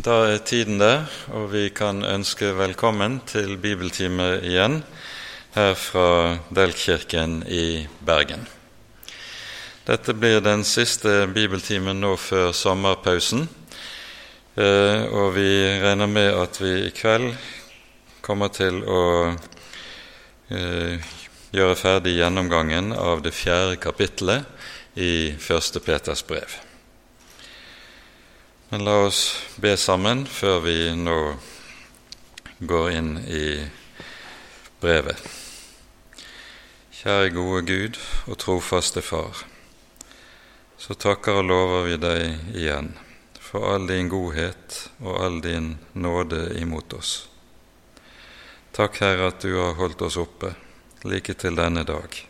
Da er tiden der, og vi kan ønske velkommen til bibeltime igjen her fra Delkirken i Bergen. Dette blir den siste bibeltimen nå før sommerpausen, eh, og vi regner med at vi i kveld kommer til å eh, gjøre ferdig gjennomgangen av det fjerde kapitlet i Første Peters brev. Men la oss be sammen før vi nå går inn i brevet. Kjære gode Gud og trofaste Far. Så takker og lover vi deg igjen for all din godhet og all din nåde imot oss. Takk, Herre, at du har holdt oss oppe like til denne dag,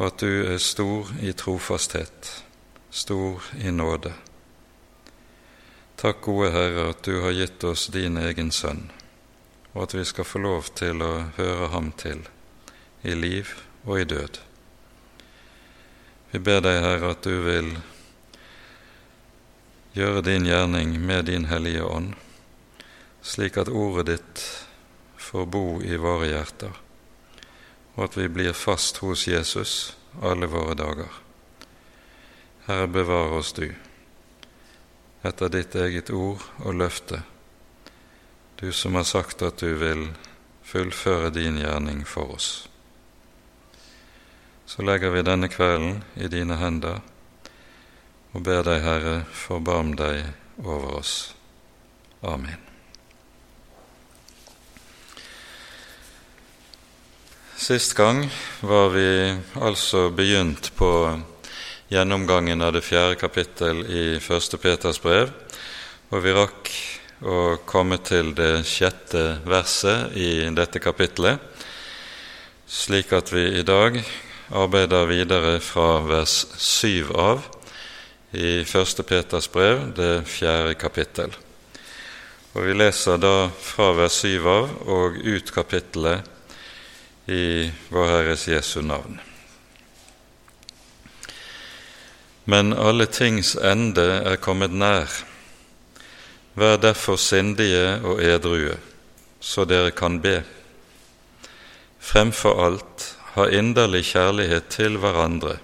og at du er stor i trofasthet, stor i nåde. Takk, gode Herre, at du har gitt oss din egen sønn, og at vi skal få lov til å høre ham til i liv og i død. Vi ber deg, Herre, at du vil gjøre din gjerning med din Hellige Ånd, slik at ordet ditt får bo i våre hjerter, og at vi blir fast hos Jesus alle våre dager. Herre, bevar oss du etter ditt eget ord og løfte, du som har sagt at du vil fullføre din gjerning for oss. Så legger vi denne kvelden i dine hender og ber deg, Herre, forbarm deg over oss. Amen. Sist gang var vi altså begynt på gjennomgangen av det fjerde kapittel i Første Peters brev, og vi rakk å komme til det sjette verset i dette kapittelet, slik at vi i dag arbeider videre fra vers syv av i Første Peters brev, det fjerde kapittel. Og Vi leser da fra vers syv av og ut kapittelet i Vår Herres Jesu navn. Men alle tings ende er kommet nær. Vær derfor sindige og edrue, så dere kan be. Fremfor alt ha inderlig kjærlighet til hverandre,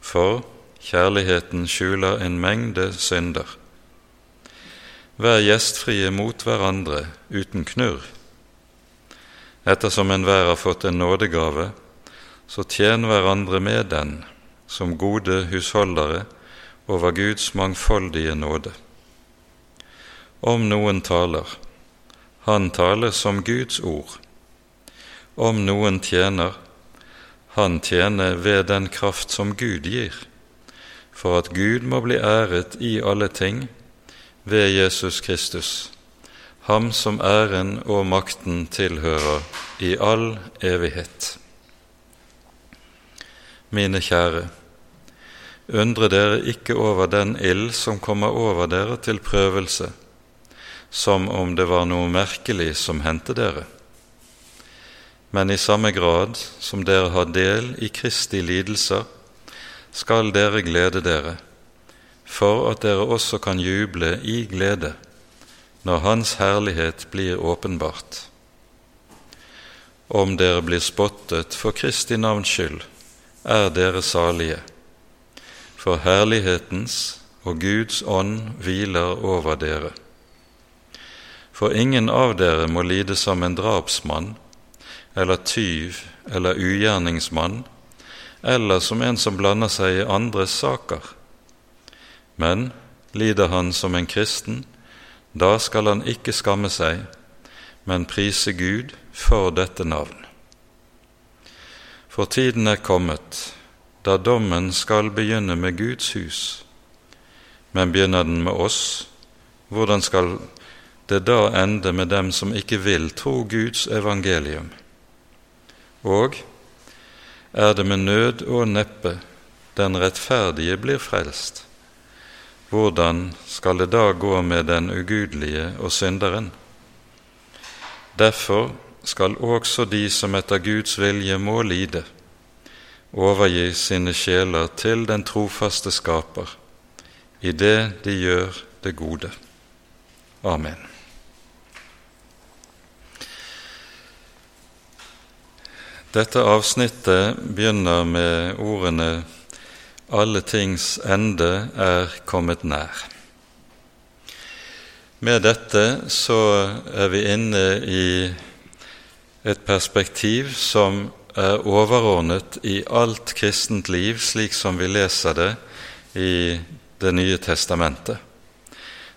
for kjærligheten skjuler en mengde synder. Vær gjestfrie mot hverandre uten knurr. Ettersom enhver har fått en nådegave, så tjen hverandre med den som gode husholdere over Guds mangfoldige nåde. Om noen taler, han taler som Guds ord. Om noen tjener, han tjener ved den kraft som Gud gir, for at Gud må bli æret i alle ting ved Jesus Kristus, ham som æren og makten tilhører i all evighet. Mine kjære, undre dere ikke over den ild som kommer over dere til prøvelse, som om det var noe merkelig som hendte dere. Men i samme grad som dere har del i Kristi lidelser, skal dere glede dere, for at dere også kan juble i glede når Hans herlighet blir åpenbart. Om dere blir spottet for Kristi navns skyld, er dere salige for herlighetens og Guds ånd hviler over dere. For ingen av dere må lide som en drapsmann eller tyv eller ugjerningsmann eller som en som blander seg i andres saker. Men lider han som en kristen, da skal han ikke skamme seg, men prise Gud for dette navn. For tiden er kommet da dommen skal begynne med Guds hus. Men begynner den med oss, hvordan skal det da ende med dem som ikke vil tro Guds evangelium? Og er det med nød og neppe den rettferdige blir frelst? Hvordan skal det da gå med den ugudelige og synderen? Derfor skal også de som etter Guds vilje må lide, overgi sine sjeler til den trofaste Skaper i det de gjør det gode. Amen. Dette avsnittet begynner med ordene 'Alle tings ende er kommet nær'. Med dette så er vi inne i et perspektiv som er overordnet i alt kristent liv, slik som vi leser det i Det nye testamentet.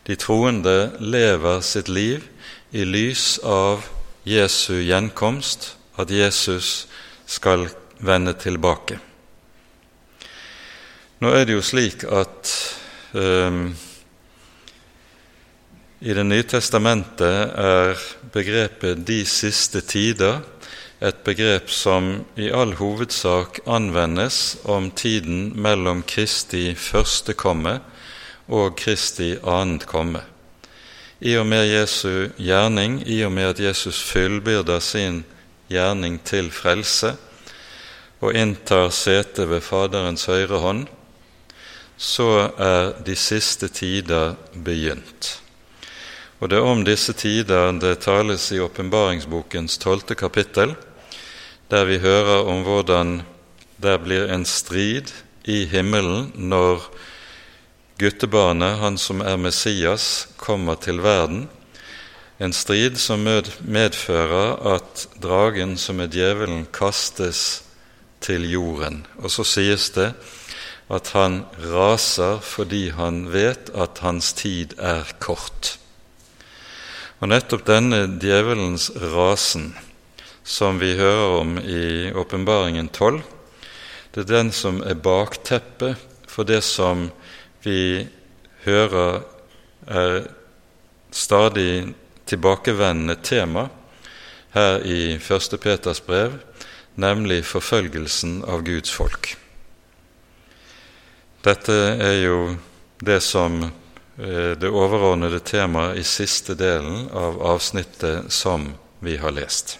De troende lever sitt liv i lys av Jesu gjenkomst, at Jesus skal vende tilbake. Nå er det jo slik at um, i Det nye testamentet er begrepet 'de siste tider' et begrep som i all hovedsak anvendes om tiden mellom Kristi første komme og Kristi annet komme. I og med Jesu gjerning, i og med at Jesus fullbyrder sin gjerning til frelse og inntar sete ved Faderens høyre hånd, så er de siste tider begynt. Og det er om disse tider det tales i åpenbaringsbokens tolvte kapittel, der vi hører om hvordan det blir en strid i himmelen når guttebarnet, han som er Messias, kommer til verden. En strid som medfører at dragen, som er djevelen, kastes til jorden. Og så sies det at han raser fordi han vet at hans tid er kort. Og nettopp denne djevelens rasen som vi hører om i Åpenbaringen 12, det er den som er bakteppet for det som vi hører er stadig tilbakevendende tema her i 1. Peters brev, nemlig forfølgelsen av Guds folk. Dette er jo det som eh, det overordnede temaet i siste delen av avsnittet som vi har lest.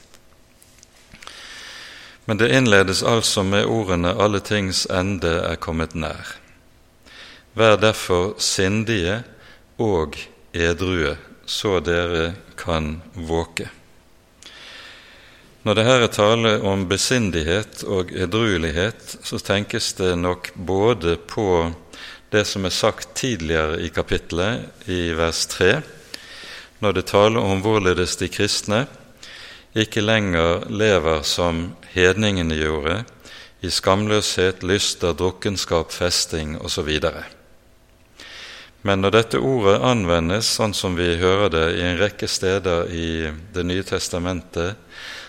Men det innledes altså med ordene 'alle tings ende er kommet nær'. Vær derfor sindige og edrue, så dere kan våke. Når det her er tale om besindighet og edruelighet, så tenkes det nok både på det som er sagt tidligere i kapittelet, i vers 3, når det taler om hvorledes de kristne ikke lenger lever som hedningene gjorde, i skamløshet, lyster, drukkenskap, festing osv. Men når dette ordet anvendes sånn som vi hører det i en rekke steder i Det nye testamentet,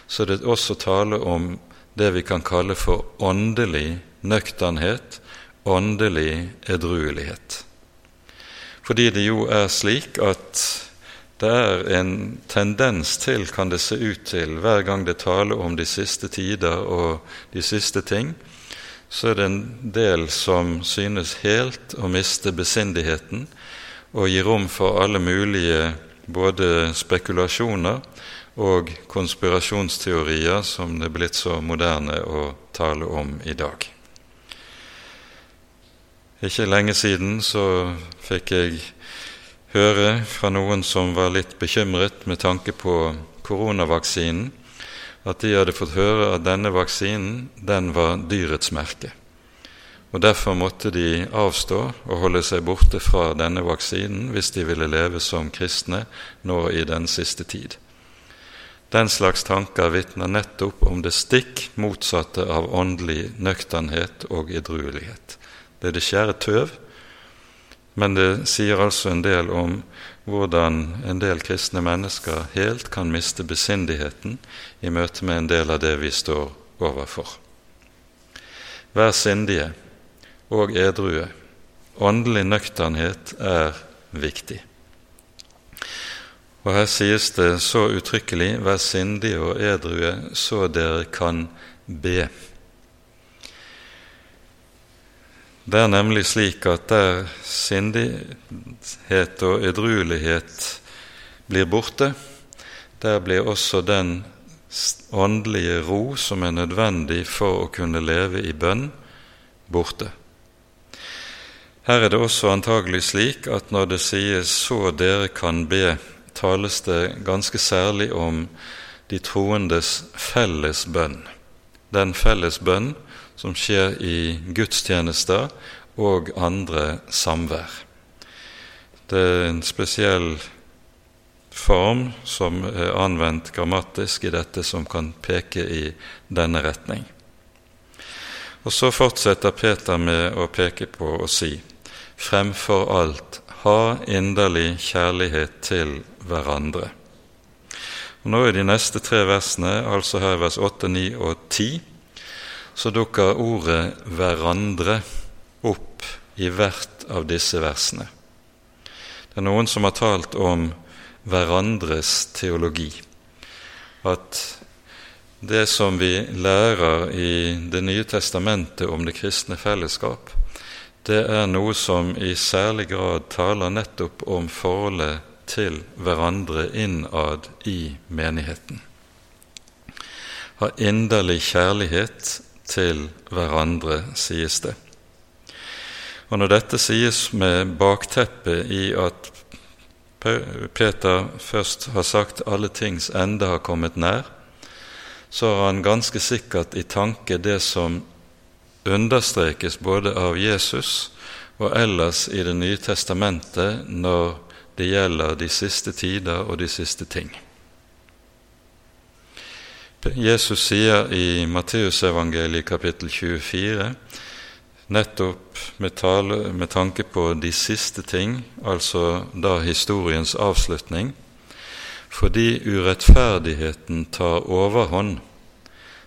så er det også tale om det vi kan kalle for åndelig nøkternhet, åndelig edruelighet. Fordi det jo er slik at det er en tendens til, kan det se ut til, hver gang det taler om de siste tider og de siste ting, så er det en del som synes helt å miste besindigheten og gi rom for alle mulige både spekulasjoner og konspirasjonsteorier som det er blitt så moderne å tale om i dag. Ikke lenge siden så fikk jeg høre fra noen som var litt bekymret med tanke på koronavaksinen, at de hadde fått høre at denne vaksinen den var dyrets merke. Og Derfor måtte de avstå og holde seg borte fra denne vaksinen hvis de ville leve som kristne nå i den siste tid. Den slags tanker vitner nettopp om det stikk motsatte av åndelig nøkternhet og edruelighet. Det er det skjære tøv men det sier altså en del om hvordan en del kristne mennesker helt kan miste besindigheten i møte med en del av det vi står overfor. Vær sindige og edrue. Åndelig nøkternhet er viktig. Og Her sies det så uttrykkelig 'vær sindige og edrue, så dere kan be'. Det er nemlig slik at der sindighet og edruelighet blir borte, der blir også den åndelige ro som er nødvendig for å kunne leve i bønn, borte. Her er det også antagelig slik at når det sies 'så dere kan be', tales det ganske særlig om de troendes felles bønn. Den felles bønn som skjer i gudstjenester og andre samvær. Det er en spesiell form som er anvendt grammatisk i dette, som kan peke i denne retning. Og Så fortsetter Peter med å peke på og si:" Fremfor alt, ha inderlig kjærlighet til hverandre. Og Nå i de neste tre versene, altså her vers 8, 9 og 10, så dukker ordet 'hverandre' opp i hvert av disse versene. Det er noen som har talt om hverandres teologi. At det som vi lærer i Det nye testamentet om det kristne fellesskap, det er noe som i særlig grad taler nettopp om forholdet til hverandre innad i menigheten. Ha inderlig kjærlighet til hverandre, sies det. Og Når dette sies med bakteppet i at Peter først har sagt 'alle tings ende har kommet nær', så har han ganske sikkert i tanke det som understrekes både av Jesus og ellers i Det nye testamentet når det gjelder de siste tider og de siste ting. Jesus sier i Matteusevangeliet kapittel 24 nettopp med, tale, med tanke på de siste ting, altså da historiens avslutning, fordi urettferdigheten tar overhånd,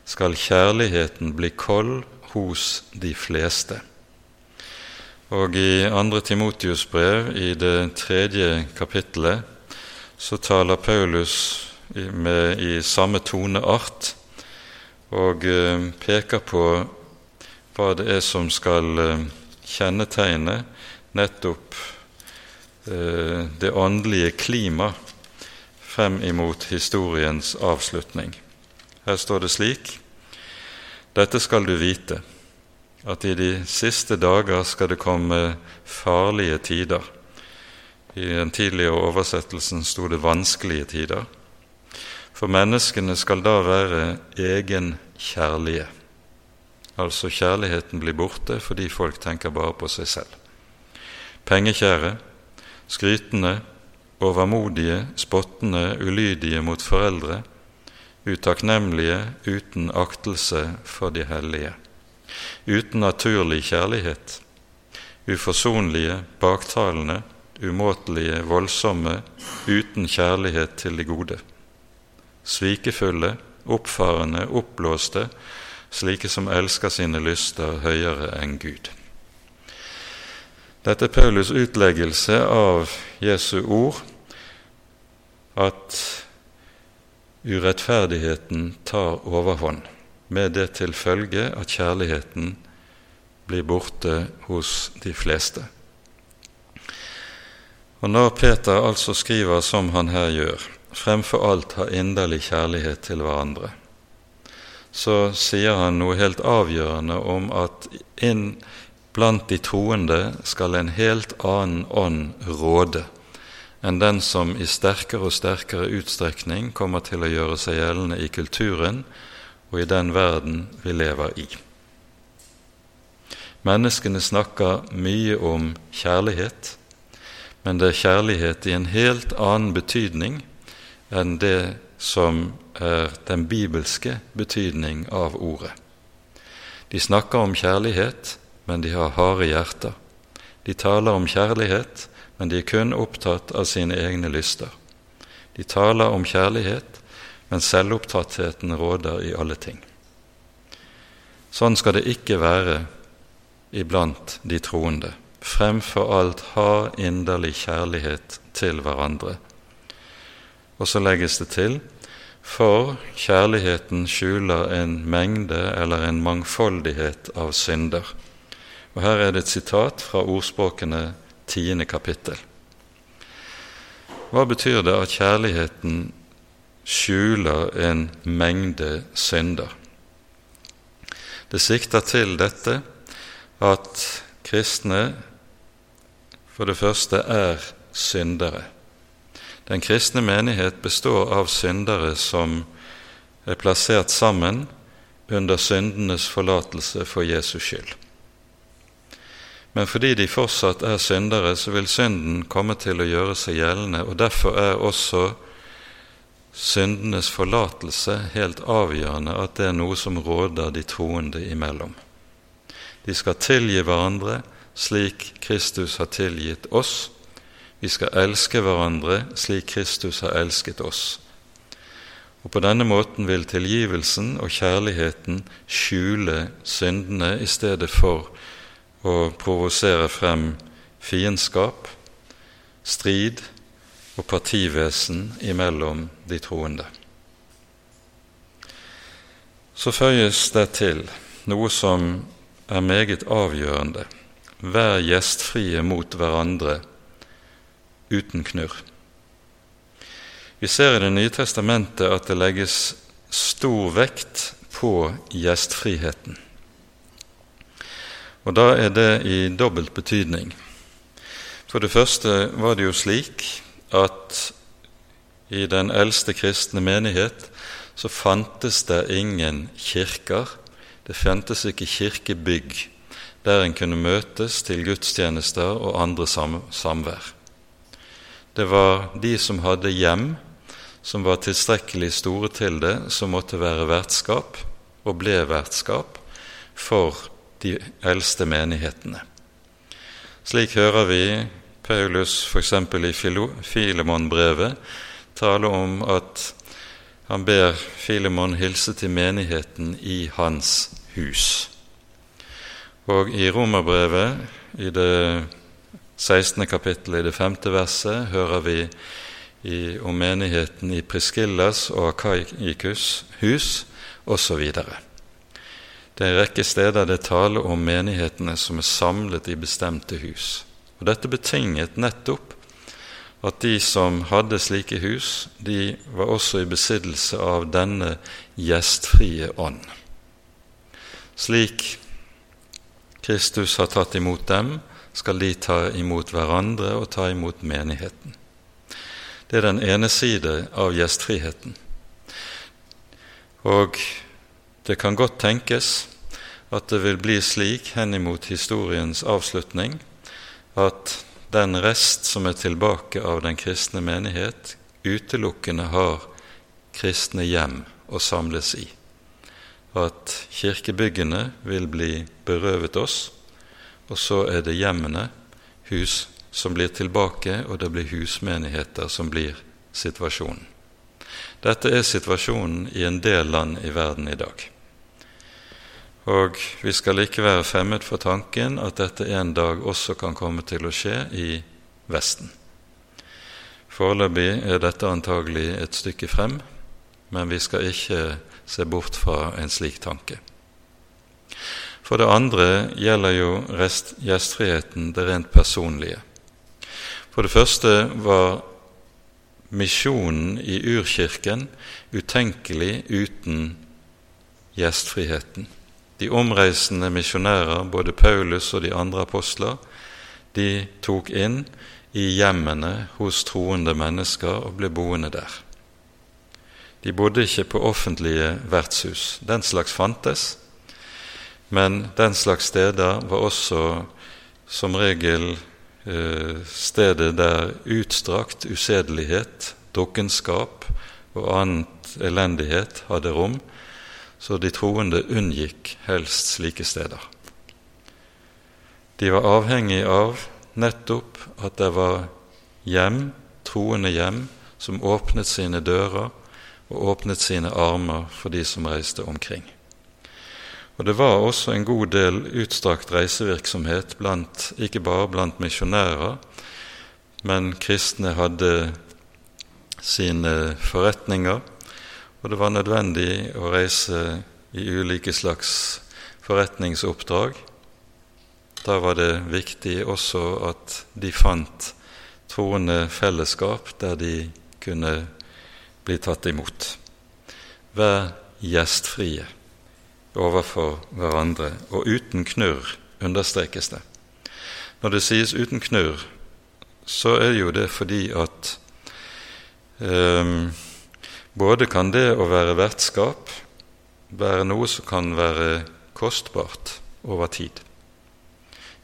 skal kjærligheten bli kold hos de fleste. Og i 2. Timotius brev, i det tredje kapittelet, så taler Paulus med, i samme toneart og eh, peker på hva det er som skal eh, kjennetegne nettopp eh, det åndelige klima frem imot historiens avslutning. Her står det slik Dette skal du vite, at i de siste dager skal det komme farlige tider. I den tidligere oversettelsen sto det 'vanskelige tider'. For menneskene skal da være egenkjærlige. Altså kjærligheten blir borte fordi folk tenker bare på seg selv. Pengekjære, skrytende, overmodige, spottende, ulydige mot foreldre, utakknemlige, uten aktelse for de hellige, uten naturlig kjærlighet, uforsonlige, baktalende, umåtelige, voldsomme, uten kjærlighet til de gode, svikefulle, oppfarende, oppblåste, slike som elsker sine lyster høyere enn Gud. Dette er Paulus' utleggelse av Jesu ord, at urettferdigheten tar overhånd, med det til følge at kjærligheten blir borte hos de fleste. Og Når Peter altså skriver som han her gjør, fremfor alt ha inderlig kjærlighet til hverandre, så sier han noe helt avgjørende om at inn blant de troende skal en helt annen ånd råde enn den som i sterkere og sterkere utstrekning kommer til å gjøre seg gjeldende i kulturen og i den verden vi lever i. Menneskene snakker mye om kjærlighet, men det er kjærlighet i en helt annen betydning enn det som er den bibelske betydning av ordet. De snakker om kjærlighet, men de har harde hjerter. De taler om kjærlighet, men de er kun opptatt av sine egne lyster. De taler om kjærlighet, men selvopptattheten råder i alle ting. Sånn skal det ikke være iblant de troende. Fremfor alt ha inderlig kjærlighet til hverandre og så legges det til for kjærligheten skjuler en mengde eller en mangfoldighet av synder. Og Her er det et sitat fra ordspråkene tiende kapittel. Hva betyr det at kjærligheten skjuler en mengde synder? Det sikter til dette at kristne for det første er syndere. Den kristne menighet består av syndere som er plassert sammen under syndenes forlatelse for Jesus skyld. Men fordi de fortsatt er syndere, så vil synden komme til å gjøre seg gjeldende, og derfor er også syndenes forlatelse helt avgjørende at det er noe som råder de troende imellom. De skal tilgi hverandre slik Kristus har tilgitt oss. Vi skal elske hverandre slik Kristus har elsket oss. Og På denne måten vil tilgivelsen og kjærligheten skjule syndene i stedet for å provosere frem fiendskap, strid og partivesen imellom de troende. Så føyes det til noe som er meget avgjørende. Vær gjestfrie mot hverandre uten knurr. Vi ser i Det nye testamentet at det legges stor vekt på gjestfriheten. Og da er det i dobbelt betydning. For det første var det jo slik at i den eldste kristne menighet så fantes det ingen kirker. Det fantes ikke kirkebygg der en kunne møtes til gudstjenester og andre sam samvær. Det var de som hadde hjem, som var tilstrekkelig store til det, som måtte være vertskap, og ble vertskap, for de eldste menighetene. Slik hører vi Paulus f.eks. i Filemon-brevet tale om at han ber Filemon hilse til menigheten i hans hus. Og i Romerbrevet, i det 16. kapittel, i det femte verset, hører vi i, om menigheten i Priskillas og Akaikus hus osv. Det er en rekke steder det taler om menighetene som er samlet i bestemte hus. Og Dette betinget nettopp at de som hadde slike hus, de var også i besittelse av denne gjestfrie ånd. Slik Kristus har tatt imot dem, skal de ta imot hverandre og ta imot menigheten. Det er den ene side av gjestfriheten. Og det kan godt tenkes at det vil bli slik henimot historiens avslutning at den rest som er tilbake av den kristne menighet, utelukkende har kristne hjem å samles i. At kirkebyggene vil bli berøvet oss, og så er det hjemmene, hus, som blir tilbake, og det blir husmenigheter som blir situasjonen. Dette er situasjonen i en del land i verden i dag. Og vi skal ikke være fremmed for tanken at dette en dag også kan komme til å skje i Vesten. Foreløpig er dette antagelig et stykke frem, men vi skal ikke se bort fra en slik tanke. For det andre gjelder jo gjestfriheten det rent personlige. For det første var misjonen i urkirken utenkelig uten gjestfriheten. De omreisende misjonærer, både Paulus og de andre apostler, de tok inn i hjemmene hos troende mennesker og ble boende der. De bodde ikke på offentlige vertshus. Den slags fantes, men den slags steder var også som regel Eh, stedet der utstrakt usedelighet, dukkenskap og annet elendighet hadde rom, så de troende unngikk helst slike steder. De var avhengig av nettopp at det var hjem, troende hjem, som åpnet sine dører og åpnet sine armer for de som reiste omkring. Og det var også en god del utstrakt reisevirksomhet, blant, ikke bare blant misjonærer, men kristne hadde sine forretninger, og det var nødvendig å reise i ulike slags forretningsoppdrag. Da var det viktig også at de fant troende fellesskap der de kunne bli tatt imot. Vær gjestfrie overfor hverandre, og uten knurr understrekes det. Når det sies uten knurr, så er jo det fordi at um, både kan det å være vertskap være noe som kan være kostbart over tid.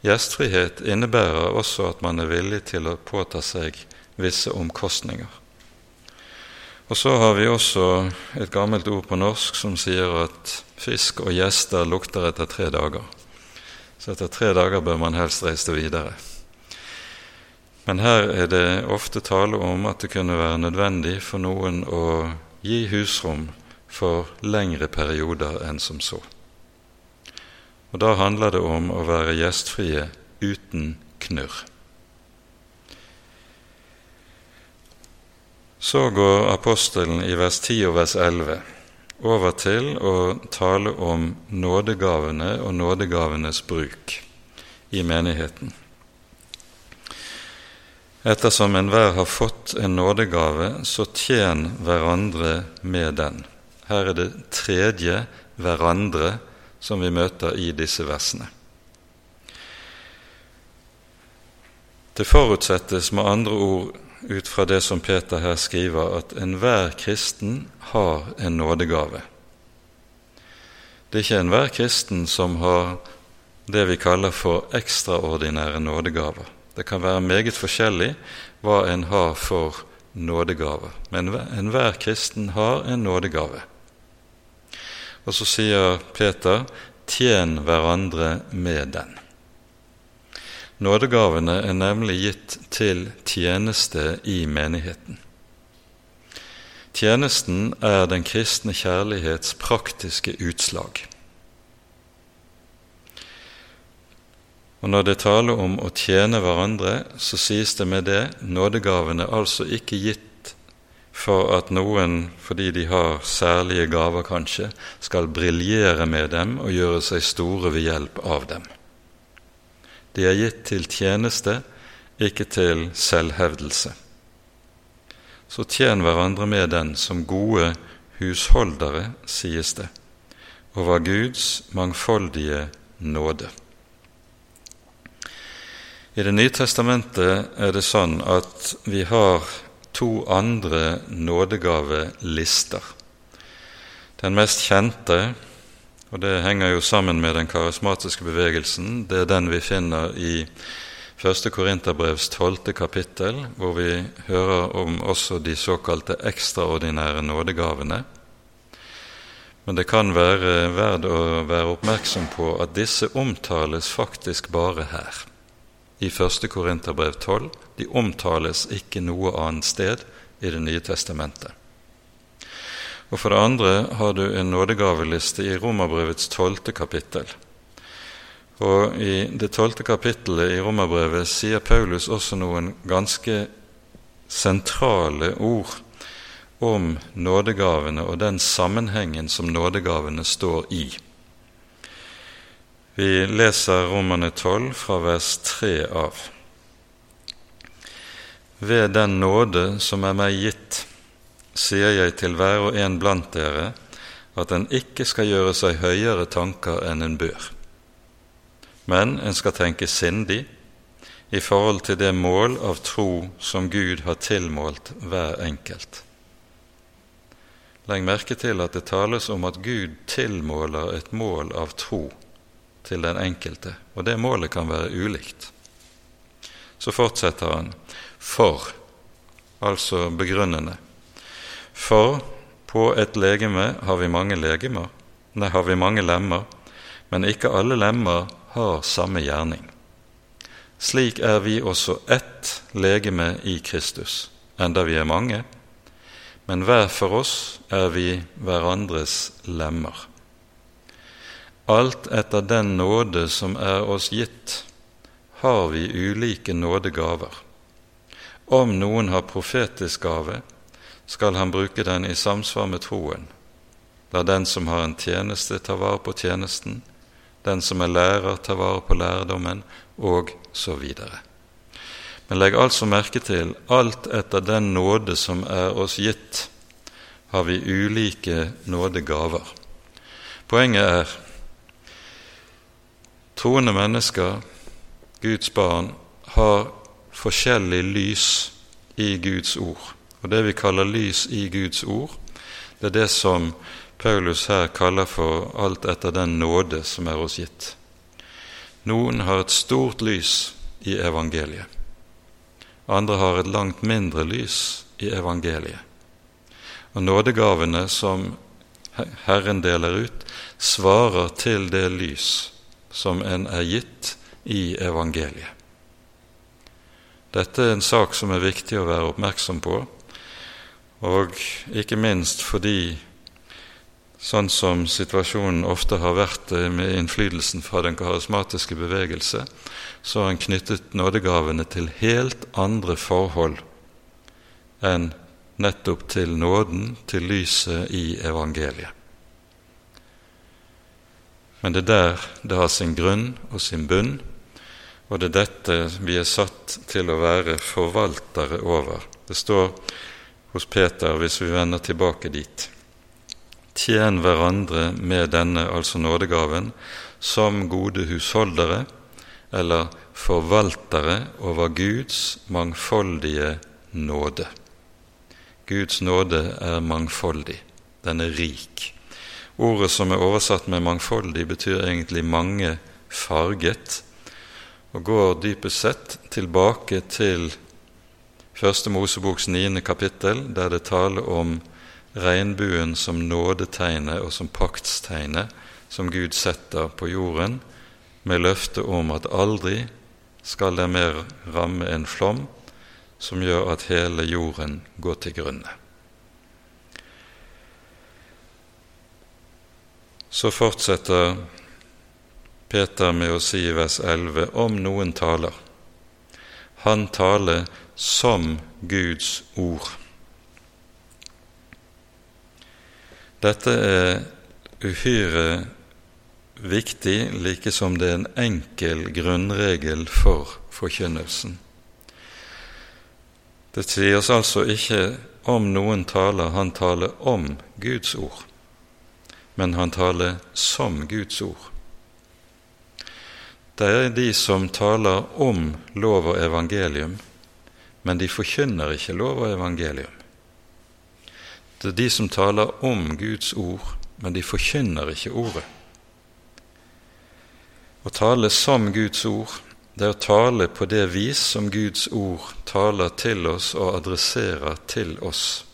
Gjestfrihet innebærer også at man er villig til å påta seg visse omkostninger. Og så har vi også et gammelt ord på norsk som sier at fisk og gjester lukter etter tre dager. Så etter tre dager bør man helst reise videre. Men her er det ofte tale om at det kunne være nødvendig for noen å gi husrom for lengre perioder enn som så. Og Da handler det om å være gjestfrie uten knurr. Så går apostelen i vers 10 og vers 11 over til å tale om nådegavene og nådegavenes bruk i menigheten. Ettersom enhver har fått en nådegave, så tjen hverandre med den. Her er det tredje hverandre som vi møter i disse versene. Det forutsettes med andre ord ut fra det som Peter her skriver, at enhver kristen har en nådegave. Det er ikke enhver kristen som har det vi kaller for ekstraordinære nådegaver. Det kan være meget forskjellig hva en har for nådegaver, men enhver kristen har en nådegave. Og så sier Peter, tjen hverandre med den. Nådegavene er nemlig gitt til tjeneste i menigheten. Tjenesten er den kristne kjærlighets praktiske utslag. Og Når det taler om å tjene hverandre, så sies det med det nådegavene altså ikke gitt for at noen, fordi de har særlige gaver kanskje, skal briljere med dem og gjøre seg store ved hjelp av dem. De er gitt til tjeneste, ikke til selvhevdelse. Så tjen hverandre med den som gode husholdere, sies det, over Guds mangfoldige nåde. I Det nye testamentet er det sånn at vi har to andre nådegavelister. Den mest kjente og det henger jo sammen med den karismatiske bevegelsen. Det er den vi finner i 1. Korinterbrevs tolvte kapittel, hvor vi hører om også de såkalte ekstraordinære nådegavene. Men det kan være verdt å være oppmerksom på at disse omtales faktisk bare her, i 1. Korinterbrev 12. De omtales ikke noe annet sted i Det nye testamentet. Og for det andre har du en nådegaveliste i Romerbrevets tolvte kapittel. Og I det tolvte kapittelet i Romerbrevet sier Paulus også noen ganske sentrale ord om nådegavene og den sammenhengen som nådegavene står i. Vi leser Romerne 12 fra vers 3 av. Ved den nåde som er meg gitt, sier jeg til hver og en blant dere at en ikke skal gjøre seg høyere tanker enn en bør, men en skal tenke sindig i forhold til det mål av tro som Gud har tilmålt hver enkelt. Legg merke til at det tales om at Gud tilmåler et mål av tro til den enkelte, og det målet kan være ulikt. Så fortsetter han for, altså begrunnende. For på et legeme har vi mange legemer, nei, har vi mange lemmer, men ikke alle lemmer har samme gjerning. Slik er vi også ett legeme i Kristus, enda vi er mange, men hver for oss er vi hverandres lemmer. Alt etter den nåde som er oss gitt, har vi ulike nådegaver. Om noen har profetisk gave, skal han bruke den i samsvar med troen. La den som har en tjeneste, ta vare på tjenesten, den som er lærer, ta vare på lærdommen, og så videre. Men legg altså merke til alt etter den nåde som er oss gitt, har vi ulike nådegaver. Poenget er troende mennesker, Guds barn, har forskjellig lys i Guds ord. Og det vi kaller lys i Guds ord, det er det som Paulus her kaller for alt etter den nåde som er oss gitt. Noen har et stort lys i evangeliet. Andre har et langt mindre lys i evangeliet. Og nådegavene som Herren deler ut, svarer til det lys som en er gitt i evangeliet. Dette er en sak som er viktig å være oppmerksom på, og ikke minst fordi, sånn som situasjonen ofte har vært med innflytelsen fra den karismatiske bevegelse, så har en knyttet nådegavene til helt andre forhold enn nettopp til nåden, til lyset i evangeliet. Men det er der det har sin grunn og sin bunn, og det er dette vi er satt til å være forvaltere over. Det står hos Peter, hvis vi vender tilbake dit. Tjen hverandre med denne, altså nådegaven, som gode husholdere eller forvaltere over Guds mangfoldige nåde. Guds nåde er mangfoldig, den er rik. Ordet som er oversatt med 'mangfoldig', betyr egentlig 'mange farget', og går dypest sett tilbake til Første Moseboks niende kapittel, der det taler om regnbuen som nådetegnet og som paktstegnet som Gud setter på jorden, med løfte om at aldri skal det mer ramme en flom som gjør at hele jorden går til grunne. Så fortsetter Peter med å si i vers 11 om noen taler. Han taler som Guds ord. Dette er uhyre viktig, like som det er en enkel grunnregel for forkynnelsen. Det sies altså ikke om noen taler, han taler om Guds ord, men han taler som Guds ord. Det er de som taler om lov og evangelium, men de forkynner ikke lov og evangelium. Det er de som taler om Guds ord, men de forkynner ikke ordet. Å tale som Guds ord det er å tale på det vis som Guds ord taler til oss og adresserer til oss.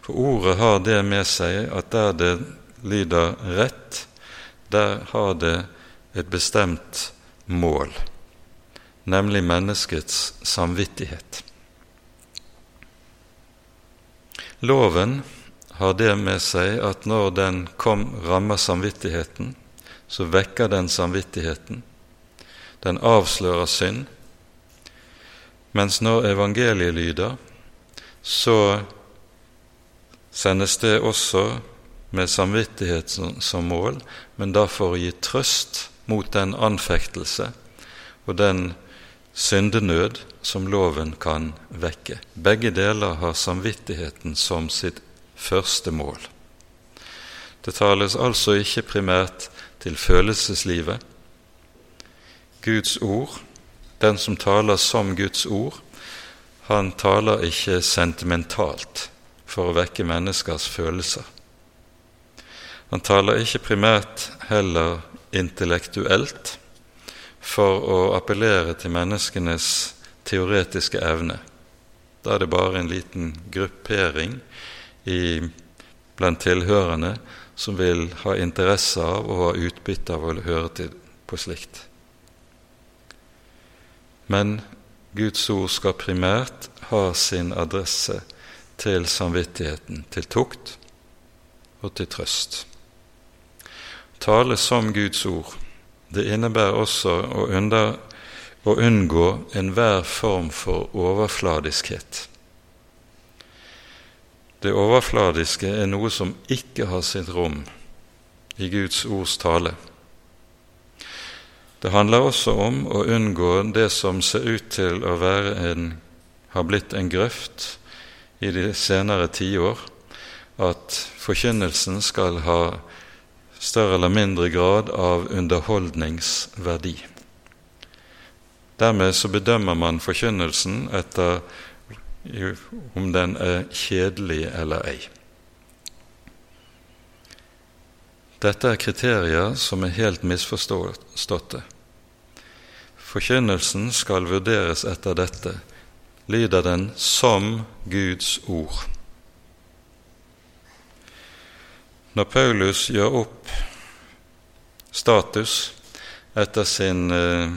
For ordet har det med seg at der det lyder rett, der har det et bestemt mål, nemlig menneskets samvittighet. Loven har det med seg at når den kom, rammer samvittigheten, så vekker den samvittigheten den avslører synd. Mens når evangeliet lyder, så sendes det også med samvittighet som mål, men da for å gi trøst mot den anfektelse og den syndenød som loven kan vekke. Begge deler har samvittigheten som sitt første mål. Det tales altså ikke primært til følelseslivet, Guds ord, den som taler som Guds ord, han taler ikke sentimentalt for å vekke menneskers følelser. Han taler ikke primært heller intellektuelt for å appellere til menneskenes teoretiske evne. Da er det bare en liten gruppering i, blant tilhørende som vil ha interesse av og ha utbytte av å høre til på slikt. Men Guds ord skal primært ha sin adresse til samvittigheten, til tukt og til trøst. Tale som Guds ord, det innebærer også å, under, å unngå enhver form for overfladiskhet. Det overfladiske er noe som ikke har sitt rom i Guds ords tale. Det handler også om å unngå det som ser ut til å være en, har blitt en grøft i de senere tiår, at forkynnelsen skal ha større eller mindre grad av underholdningsverdi. Dermed så bedømmer man forkynnelsen etter om den er kjedelig eller ei. Dette er kriterier som er helt misforståtte. Forkynnelsen skal vurderes etter dette. Lyder den som Guds ord? Når Paulus gjør opp status etter sin, eh,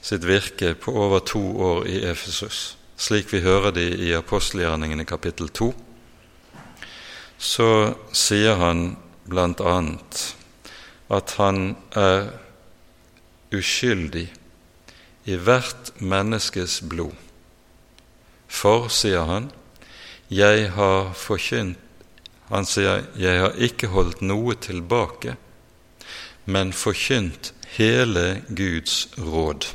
sitt virke på over to år i Efesus, slik vi hører det i apostelgjerningene kapittel 2, så sier han annet at han er uskyldig i hvert menneskes blod. For, sier han, jeg har forkynt Han sier, jeg har ikke holdt noe tilbake, men forkynt hele Guds råd.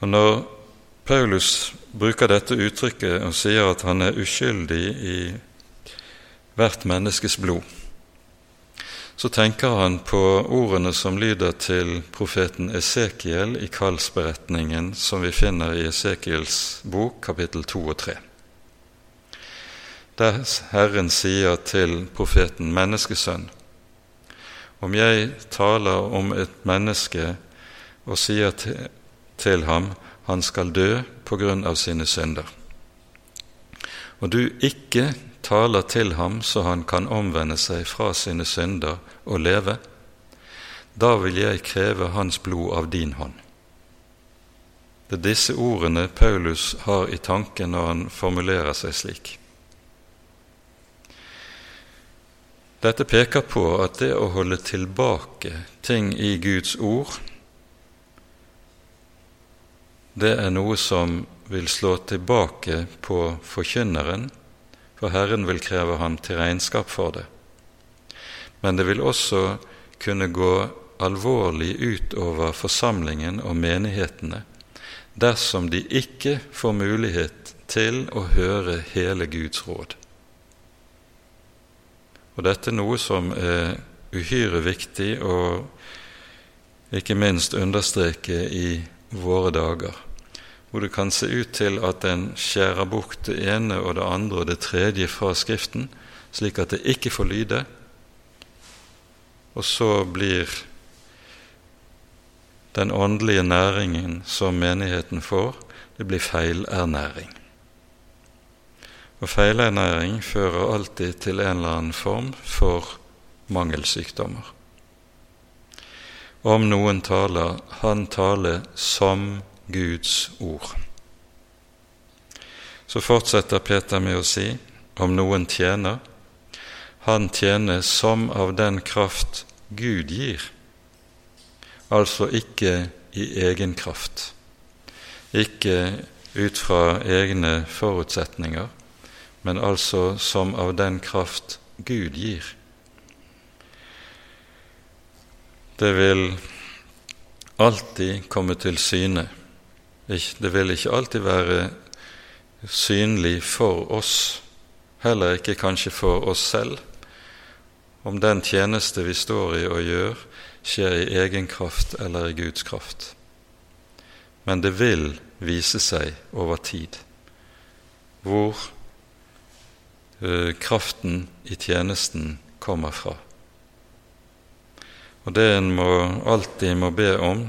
Og Når Paulus bruker dette uttrykket og sier at han er uskyldig i hvert menneskes blod, så tenker han på ordene som lyder til profeten Esekiel i kallsberetningen som vi finner i Esekiels bok, kapittel 2 og 3. Der Herren sier til profeten menneskesønn, om jeg taler om et menneske og sier til, ham han skal dø på grunn av sine synder, og du ikke taler til ham så han kan omvende seg fra sine synder og leve, da vil jeg kreve hans blod av din hånd. Det er disse ordene Paulus har i tanken når han formulerer seg slik. Dette peker på at det å holde tilbake ting i Guds ord, det er noe som vil slå tilbake på forkynneren for Herren vil kreve ham til regnskap for det. Men det vil også kunne gå alvorlig utover forsamlingen og menighetene dersom de ikke får mulighet til å høre hele Guds råd. Og dette er noe som er uhyre viktig å ikke minst understreke i våre dager hvor det kan se ut til at en skjærer bort det ene og det andre og det tredje fra Skriften, slik at det ikke får lyde, og så blir den åndelige næringen som menigheten får, det blir feilernæring. Og feilernæring fører alltid til en eller annen form for mangelsykdommer. Om noen taler, han taler som Guds ord. Så fortsetter Peter med å si om noen tjener, han tjener som av den kraft Gud gir, altså ikke i egen kraft, ikke ut fra egne forutsetninger, men altså som av den kraft Gud gir. Det vil alltid komme til syne det vil ikke alltid være synlig for oss, heller ikke kanskje for oss selv, om den tjeneste vi står i og gjør, skjer i egen kraft eller i Guds kraft. Men det vil vise seg over tid hvor kraften i tjenesten kommer fra. Og det en må, alltid må be om,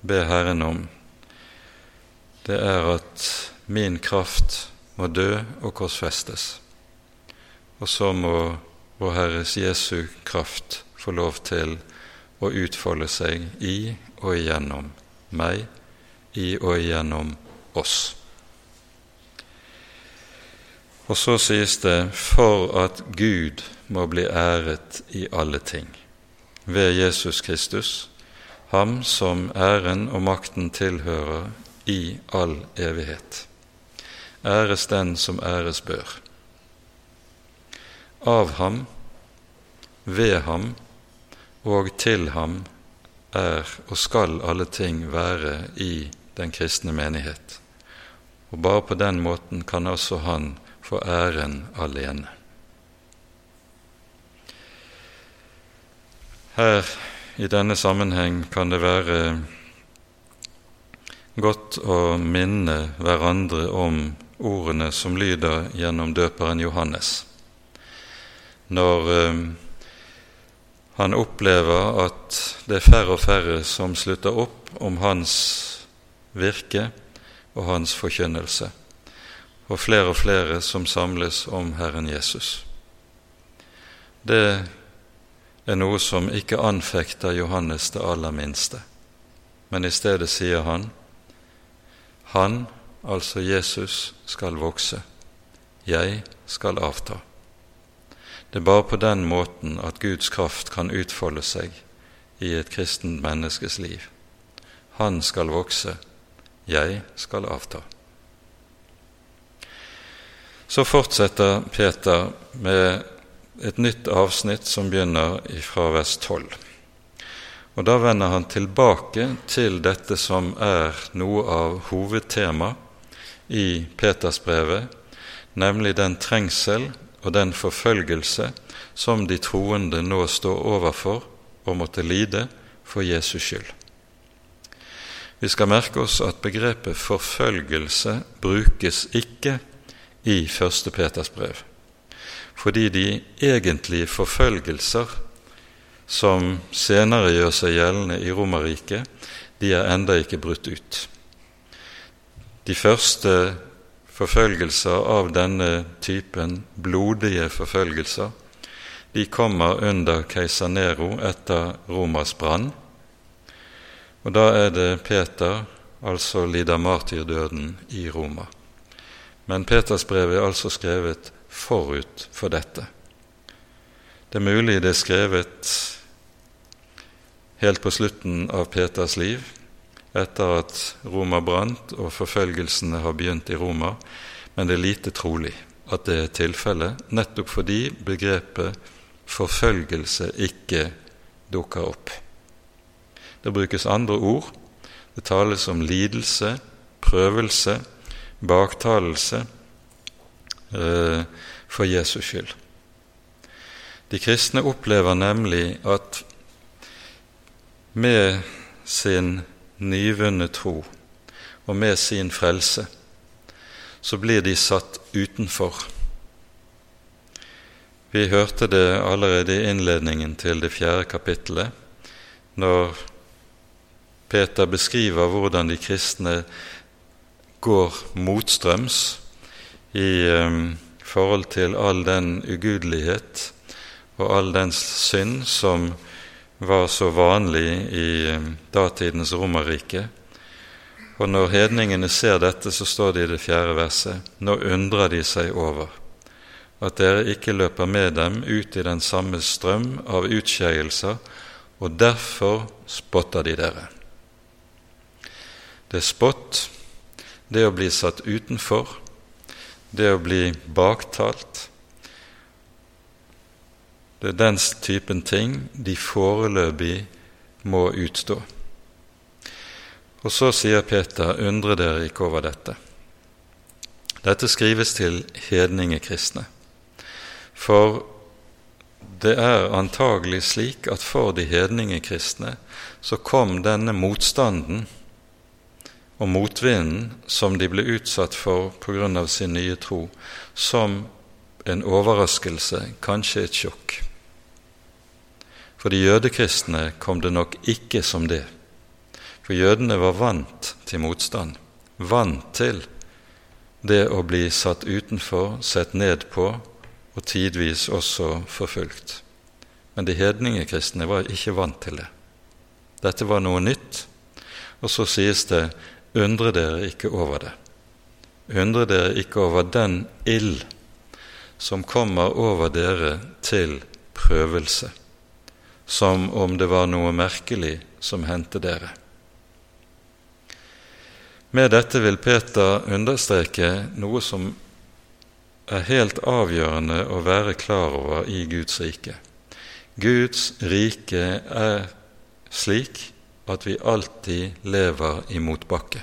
be Herren om, det er at min kraft må dø og korsfestes. Og så må Vår Herres Jesu kraft få lov til å utfolde seg i og igjennom meg, i og igjennom oss. Og så sies det for at Gud må bli æret i alle ting, ved Jesus Kristus, ham som æren og makten tilhører i all evighet. Æres den som æres bør. Av ham, ved ham og til ham er og skal alle ting være i den kristne menighet. Og bare på den måten kan også han få æren alene. Her i denne sammenheng kan det være godt å minne hverandre om ordene som lyder gjennom døperen Johannes. Når eh, han opplever at det er færre og færre som slutter opp om hans virke og hans forkynnelse, og flere og flere som samles om Herren Jesus. Det er noe som ikke anfekter Johannes det aller minste, men i stedet sier han han, altså Jesus, skal vokse, jeg skal avta. Det er bare på den måten at Guds kraft kan utfolde seg i et kristent menneskes liv. Han skal vokse, jeg skal avta. Så fortsetter Peter med et nytt avsnitt som begynner fra vers 12. Og Da vender han tilbake til dette som er noe av hovedtema i Petersbrevet, nemlig den trengsel og den forfølgelse som de troende nå står overfor og måtte lide for Jesus skyld. Vi skal merke oss at begrepet forfølgelse brukes ikke i første Peters brev, fordi de egentlige forfølgelser som senere gjør seg gjeldende i Romerriket, de er enda ikke brutt ut. De første forfølgelser av denne typen, blodige forfølgelser, de kommer under keiser Nero etter Romas brann. Og da er det Peter altså lider martyrdøden i Roma. Men Petersbrevet er altså skrevet forut for dette. Det er mulig det er skrevet helt på slutten av Peters liv, etter at Roma brant og forfølgelsene har begynt i Roma, men det er lite trolig at det er tilfellet, nettopp fordi begrepet forfølgelse ikke dukker opp. Det brukes andre ord. Det tales om lidelse, prøvelse, baktalelse eh, for Jesus skyld. De kristne opplever nemlig at med sin nyvunne tro og med sin frelse så blir de satt utenfor. Vi hørte det allerede i innledningen til det fjerde kapittelet, når Peter beskriver hvordan de kristne går motstrøms i um, forhold til all den ugudelighet og all den synd som var så vanlig i um, datidens Romerrike. Og når hedningene ser dette, så står det i det fjerde verset, nå undrer de seg over at dere ikke løper med dem ut i den samme strøm av utskeielser, og derfor spotter de dere. Det er spott, det å bli satt utenfor, det å bli baktalt. Det er den typen ting de foreløpig må utstå. Og så sier Peter, undre dere ikke over dette. Dette skrives til hedningekristne. For det er antagelig slik at for de hedningekristne så kom denne motstanden og motvinden som de ble utsatt for av sin nye tro, som en overraskelse, kanskje et sjokk. For de jødekristne kom det nok ikke som det, for jødene var vant til motstand, vant til det å bli satt utenfor, sett ned på og tidvis også forfulgt. Men de hedningekristne var ikke vant til det. Dette var noe nytt. Og så sies det undre dere ikke over det. Undre dere ikke over den ild som kommer over dere til prøvelse, som om det var noe merkelig som hendte dere. Med dette vil Peter understreke noe som er helt avgjørende å være klar over i Guds rike. Guds rike er slik at vi alltid lever i motbakke.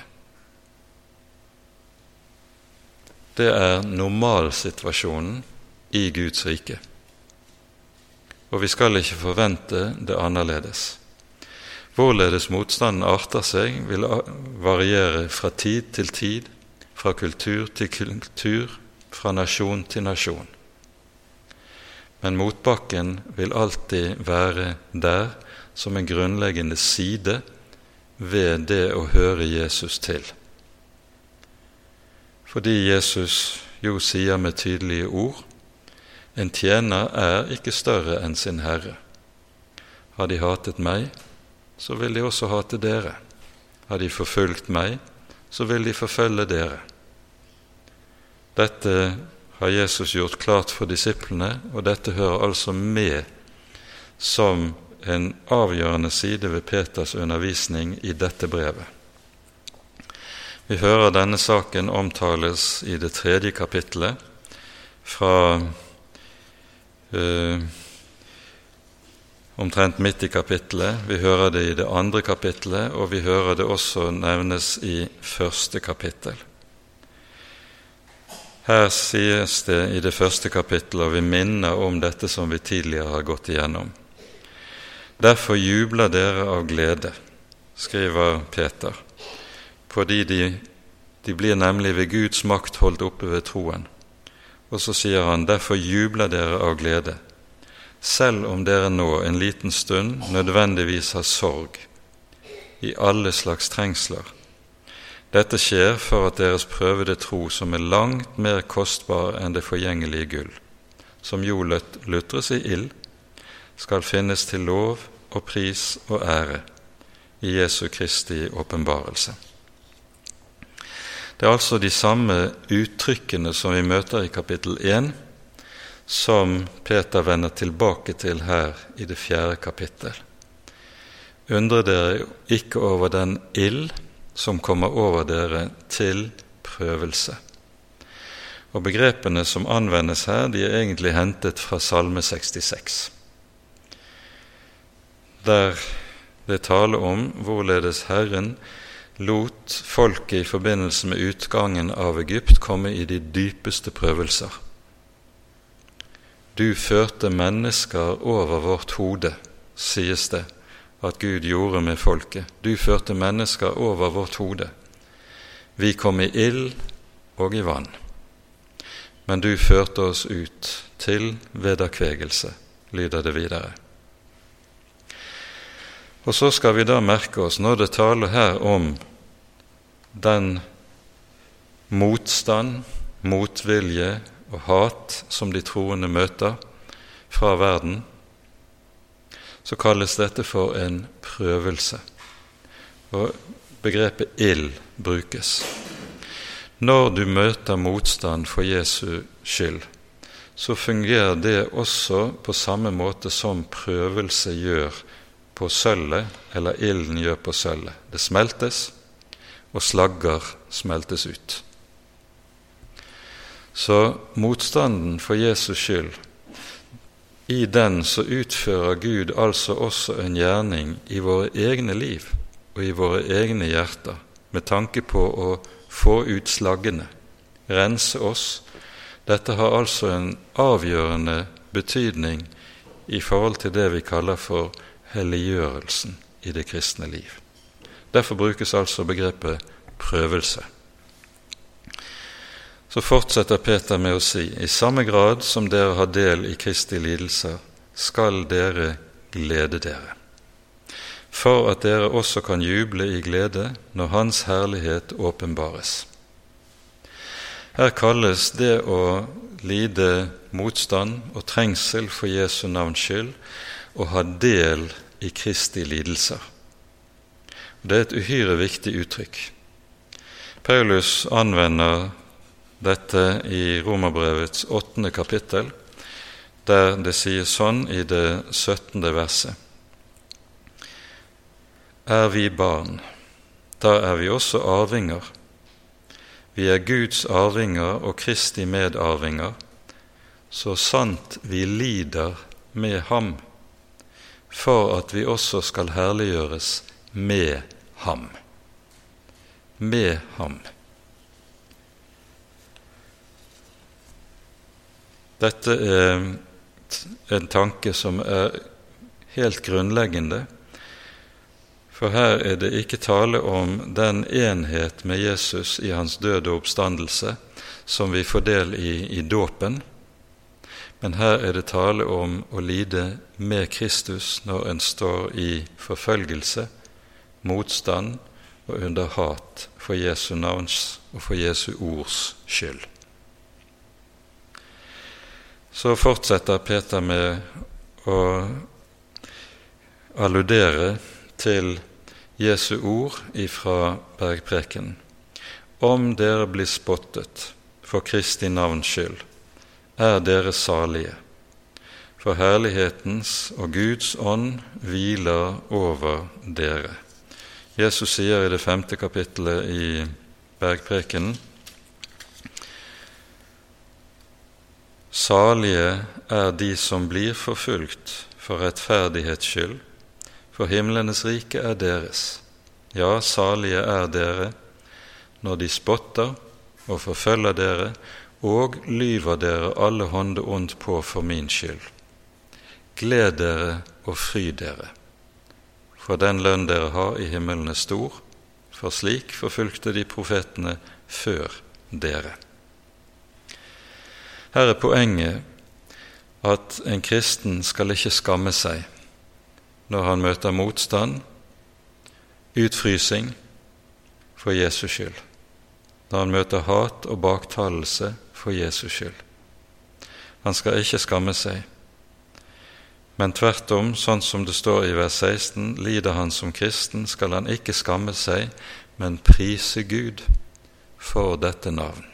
Det er normalsituasjonen i Guds rike. Og vi skal ikke forvente det annerledes. Hvorledes motstanden arter seg, vil variere fra tid til tid, fra kultur til kultur, fra nasjon til nasjon. Men motbakken vil alltid være der som en grunnleggende side ved det å høre Jesus til. Fordi Jesus jo sier med tydelige ord en tjener er ikke større enn sin herre. Har de hatet meg, så vil de også hate dere. Har de forfulgt meg, så vil de forfølge dere. Dette har Jesus gjort klart for disiplene, og dette hører altså med som en avgjørende side ved Peters undervisning i dette brevet. Vi hører denne saken omtales i det tredje kapittelet, fra uh, omtrent midt i kapittelet. Vi hører det i det andre kapittelet, og vi hører det også nevnes i første kapittel. Her sies det i det første kapittelet, og vi minner om dette som vi tidligere har gått igjennom. Derfor jubler dere av glede, skriver Peter, fordi de, de blir nemlig ved Guds makt holdt oppe ved troen. Og så sier han, derfor jubler dere av glede, selv om dere nå en liten stund nødvendigvis har sorg i alle slags trengsler. Dette skjer for at deres prøvede tro, som er langt mer kostbar enn det forgjengelige gull, som jo lutres i ild, skal finnes til lov og pris og ære i Jesu Kristi åpenbarelse. Det er altså de samme uttrykkene som vi møter i kapittel 1, som Peter vender tilbake til her i det fjerde kapittel. Undre dere ikke over den ild som kommer over dere til prøvelse. Og Begrepene som anvendes her, de er egentlig hentet fra Salme 66, der det taler om hvorledes Herren lot folket i forbindelse med utgangen av Egypt komme i de dypeste prøvelser. Du førte mennesker over vårt hode, sies det at Gud gjorde med folket. Du førte mennesker over vårt hode. Vi kom i ild og i vann, men du førte oss ut til vederkvegelse, lyder det videre. Og så skal vi da merke oss, når det taler her om den motstand, motvilje og hat som de troende møter fra verden, så kalles dette for en prøvelse. Og begrepet ild brukes. Når du møter motstand for Jesu skyld, så fungerer det også på samme måte som prøvelse gjør på sølvet, eller ilden gjør på sølvet. Det smeltes, og slagger smeltes ut. Så motstanden for Jesus skyld, i den så utfører Gud altså også en gjerning i våre egne liv og i våre egne hjerter med tanke på å få ut slaggene, rense oss. Dette har altså en avgjørende betydning i forhold til det vi kaller for helliggjørelsen i det kristne liv. Derfor brukes altså begrepet prøvelse. Så fortsetter Peter med å si i samme grad som dere har del i Kristi lidelser, skal dere glede dere, for at dere også kan juble i glede når Hans herlighet åpenbares. Her kalles det å lide motstand og trengsel for Jesu navns skyld å ha del i Kristi lidelser. Det er et uhyre viktig uttrykk. Paulus anvender dette i Romerbrevets åttende kapittel, der det sies sånn i det syttende verset. Er vi barn, da er vi også arvinger. Vi er Guds arvinger og Kristi medarvinger, så sant vi lider med ham, for at vi også skal herliggjøres med ham. Med ham. Dette er en tanke som er helt grunnleggende For her er det ikke tale om den enhet med Jesus i hans død og oppstandelse som vi får del i i dåpen, men her er det tale om å lide med Kristus når en står i forfølgelse, motstand og under hat for Jesu navns og for Jesu ords skyld. Så fortsetter Peter med å alludere til Jesu ord ifra bergpreken. Om dere blir spottet for Kristi navns skyld, er dere salige, for herlighetens og Guds ånd hviler over dere. Jesus sier i det femte kapittelet i bergprekenen Salige er de som blir forfulgt for rettferdighets skyld, for himlenes rike er deres. Ja, salige er dere når de spotter og forfølger dere og lyver dere alle hånde ondt på for min skyld. Gled dere og fry dere, for den lønn dere har i himmelen er stor, for slik forfulgte de profetene før dere. Her er poenget at en kristen skal ikke skamme seg når han møter motstand, utfrysing, for Jesus skyld. Når han møter hat og baktalelse for Jesus skyld. Han skal ikke skamme seg, men tvert om, sånn som det står i vers 16, lider han som kristen, skal han ikke skamme seg, men prise Gud for dette navn.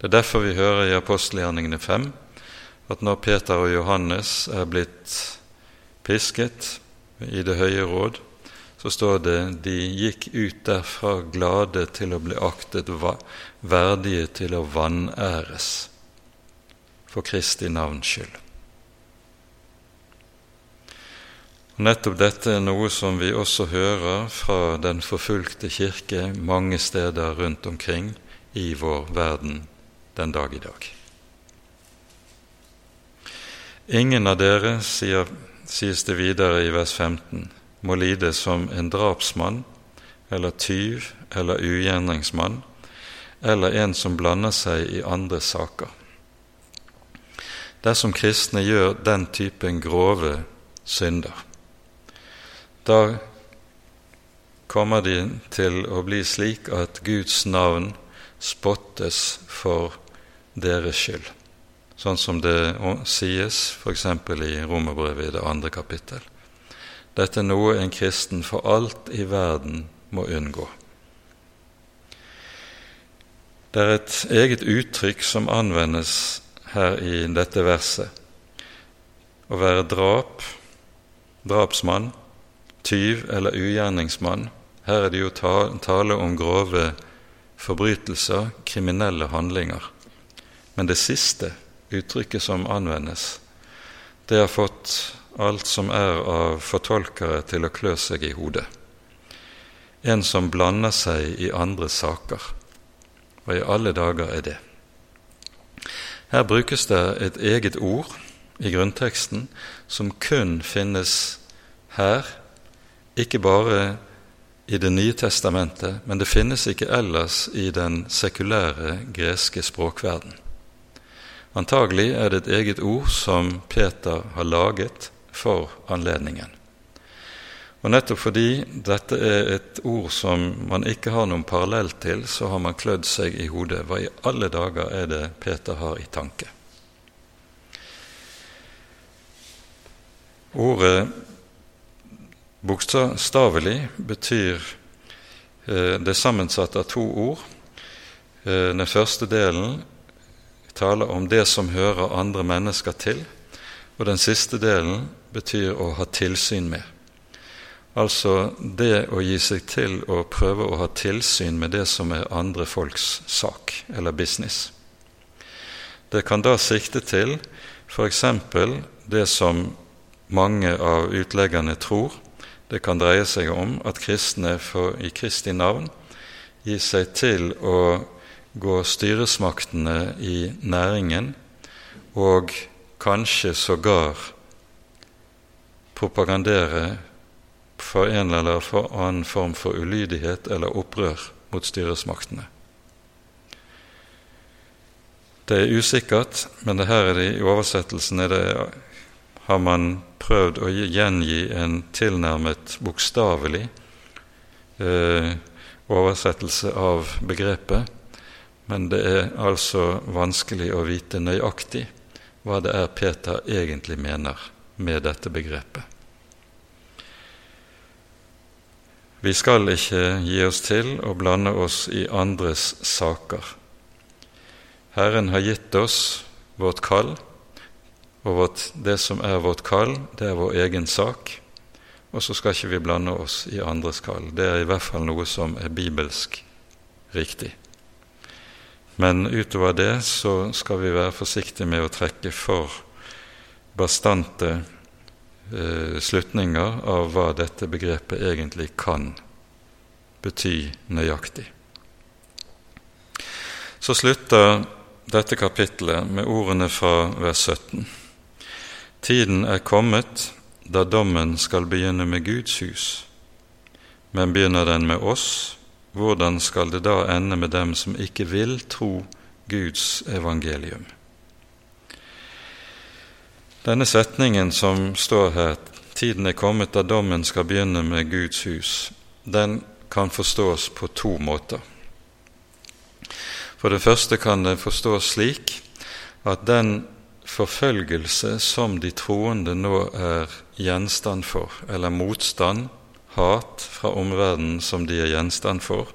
Det er derfor vi hører i apostelgjerningene 5 at når Peter og Johannes er blitt pisket i Det høye råd, så står det de gikk ut derfra glade til å bli aktet verdige til å vanæres for Kristi navns skyld. Nettopp dette er noe som vi også hører fra den forfulgte kirke mange steder rundt omkring i vår verden den dag i dag. Ingen av dere, sier sies det videre i vers 15, må lide som en drapsmann eller tyv eller ugjerningsmann eller en som blander seg i andre saker. Dersom kristne gjør den typen grove synder, da kommer de til å bli slik at Guds navn spottes for deres skyld sånn som det sies f.eks. i Romerbrevet i det andre kapittel. Dette er noe en kristen for alt i verden må unngå. Det er et eget uttrykk som anvendes her i dette verset. Å være drap, drapsmann, tyv eller ugjerningsmann. Her er det jo tale om grove forbrytelser, kriminelle handlinger. Men det siste uttrykket som anvendes, det har fått alt som er av fortolkere til å klø seg i hodet. En som blander seg i andre saker. Hva i alle dager er det? Her brukes det et eget ord i grunnteksten som kun finnes her, ikke bare i Det nye testamentet, men det finnes ikke ellers i den sekulære greske språkverden. Antagelig er det et eget ord som Peter har laget for anledningen. Og Nettopp fordi dette er et ord som man ikke har noen parallell til, så har man klødd seg i hodet. Hva i alle dager er det Peter har i tanke? Ordet bokstavelig betyr eh, det sammensatte av to ord. Eh, den første delen taler om det som hører andre mennesker til, og den siste delen betyr å ha tilsyn med. Altså det å gi seg til å prøve å ha tilsyn med det som er andre folks sak eller business. Det kan da sikte til f.eks. det som mange av utleggerne tror. Det kan dreie seg om at kristne for, i Kristi navn gir seg til å gå styresmaktene i næringen og kanskje sågar propagandere for en eller for annen form for ulydighet eller opprør mot styresmaktene. Det er usikkert, men det her er det, i oversettelsen er det, har man prøvd å gjengi en tilnærmet bokstavelig eh, oversettelse av begrepet, men det er altså vanskelig å vite nøyaktig hva det er Peter egentlig mener med dette begrepet. Vi skal ikke gi oss til å blande oss i andres saker. Herren har gitt oss vårt kall, og vårt, det som er vårt kall, det er vår egen sak. Og så skal ikke vi blande oss i andres kall. Det er i hvert fall noe som er bibelsk riktig. Men utover det så skal vi være forsiktige med å trekke for bastante slutninger av hva dette begrepet egentlig kan bety nøyaktig. Så slutter dette kapittelet med ordene fra vers 17. Tiden er kommet da dommen skal begynne med Guds hus. Men begynner den med oss, hvordan skal det da ende med dem som ikke vil tro Guds evangelium? Denne setningen som står her, 'Tiden er kommet da dommen skal begynne med Guds hus', den kan forstås på to måter. For det første kan den forstås slik at den forfølgelse som de troende nå er gjenstand for, eller motstand, hat fra omverdenen som de er gjenstand for,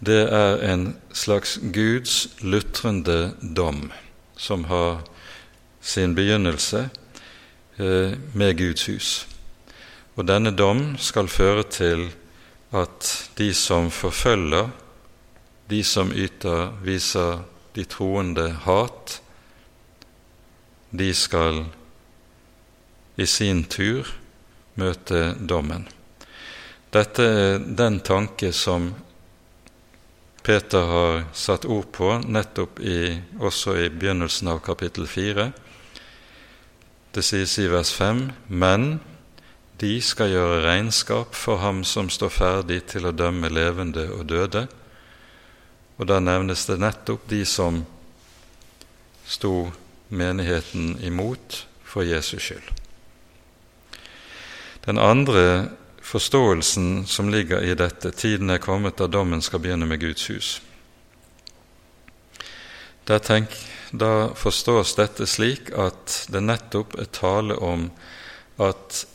det er en slags Guds lutrende dom som har sin begynnelse eh, med Guds hus. Og denne dom skal føre til at de som forfølger de som yter, viser de troende hat, de skal i sin tur møte dommen. Dette er den tanke som Peter har satt ord på nettopp i, også i begynnelsen av kapittel 4. Det sies i vers 5.: Men de skal gjøre regnskap for ham som står ferdig til å dømme levende og døde. Og da nevnes det nettopp de som sto menigheten imot for Jesus skyld. Den andre forståelsen som ligger i dette, tiden er kommet da dommen skal begynne med Guds hus. Da, tenk, da forstås dette slik at det nettopp er tale om at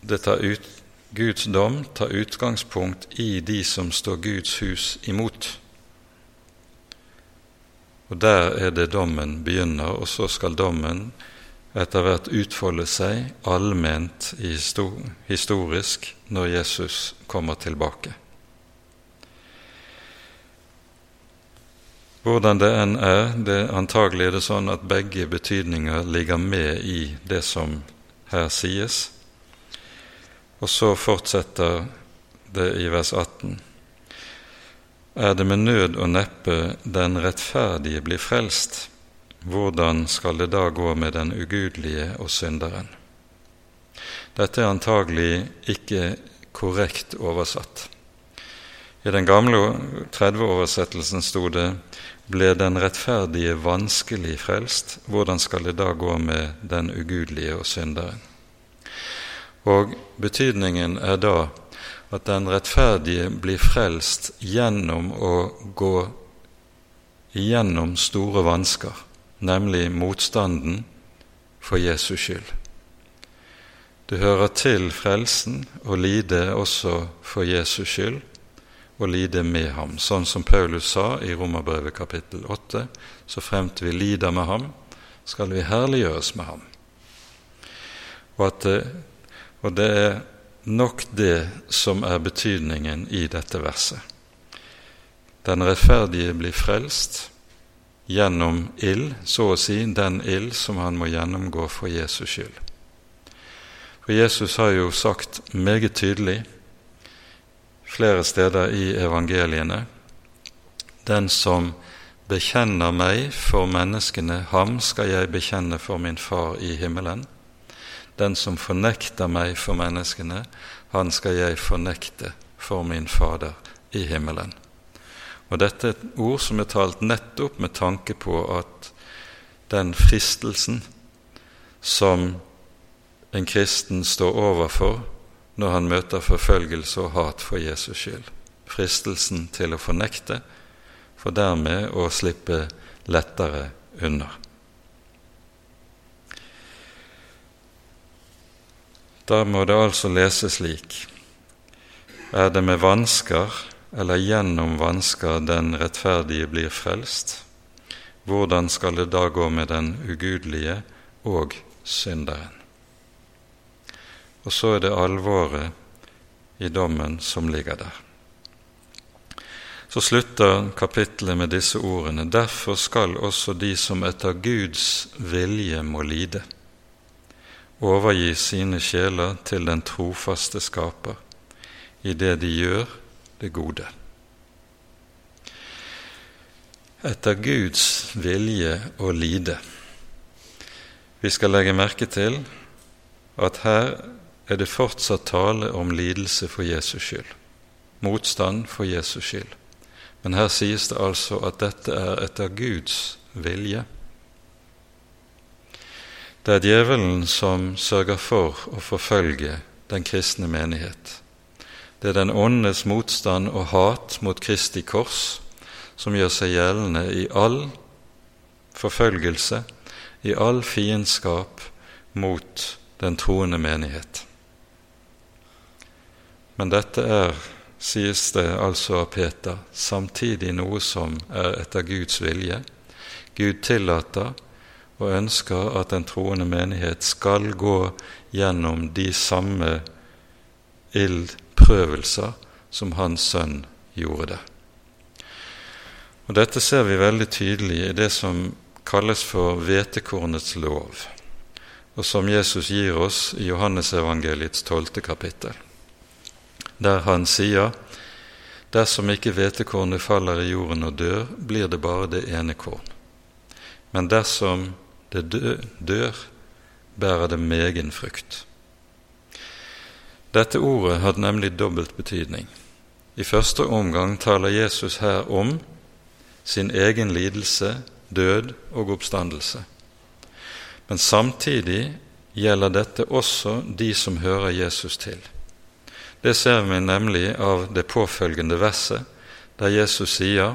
ut, Guds dom tar utgangspunkt i de som står Guds hus imot. Og der er det dommen begynner, og så skal dommen etter hvert utfolde seg allment historisk når Jesus kommer tilbake. Hvordan det enn er, det antagelig er det sånn at begge betydninger ligger med i det som her sies. Og så fortsetter det i vers 18 er det med nød og neppe den rettferdige blir frelst, hvordan skal det da gå med den ugudelige og synderen? Dette er antagelig ikke korrekt oversatt. I den gamle 30-oversettelsen sto det ble den rettferdige vanskelig frelst, hvordan skal det da gå med den ugudelige og synderen? Og betydningen er da at den rettferdige blir frelst gjennom å gå gjennom store vansker, nemlig motstanden for Jesus skyld. Det hører til frelsen å lide også for Jesus skyld, og lide med ham, sånn som Paulus sa i Romerbrevet kapittel 8. Så fremt vi lider med ham, skal vi herliggjøres med ham. Og, det, og det er nok det som er betydningen i dette verset. Den rettferdige blir frelst gjennom ild, så å si den ild som han må gjennomgå for Jesus skyld. For Jesus har jo sagt meget tydelig flere steder i evangeliene den som bekjenner meg for menneskene, ham skal jeg bekjenne for min Far i himmelen. den som fornekter meg for menneskene, han skal jeg fornekte for min Fader i himmelen. Og Dette er et ord som er talt nettopp med tanke på at den fristelsen som en kristen står overfor når han møter forfølgelse og hat for Jesus skyld. Fristelsen til å fornekte, for dermed å slippe lettere unna. Da må det altså leses slik Er det med vansker eller gjennom vansker den rettferdige blir frelst? Hvordan skal det da gå med den ugudelige og synderen? Og så er det alvoret i dommen som ligger der. Så slutter kapittelet med disse ordene.: Derfor skal også de som etter Guds vilje må lide, overgi sine sjeler til den trofaste Skaper i det de gjør det gode. Etter Guds vilje å lide. Vi skal legge merke til at her er det fortsatt tale om lidelse for Jesus skyld, motstand for Jesus skyld. Men her sies det altså at dette er etter Guds vilje. Det er djevelen som sørger for å forfølge den kristne menighet. Det er den åndes motstand og hat mot Kristi kors som gjør seg gjeldende i all forfølgelse, i all fiendskap mot den troende menighet. Men dette er, sies det altså av Peter, samtidig noe som er etter Guds vilje. Gud tillater og ønsker at den troende menighet skal gå gjennom de samme ildprøvelser som Hans Sønn gjorde det. Og Dette ser vi veldig tydelig i det som kalles for hvetekornets lov, og som Jesus gir oss i Johannesevangeliets tolvte kapittel der han sier dersom ikke hvetekornet faller i jorden og dør, blir det bare det ene korn. Men dersom det dør, bærer det megen frukt. Dette ordet hadde nemlig dobbelt betydning. I første omgang taler Jesus her om sin egen lidelse, død og oppstandelse. Men samtidig gjelder dette også de som hører Jesus til. Det ser vi nemlig av det påfølgende verset, der Jesus sier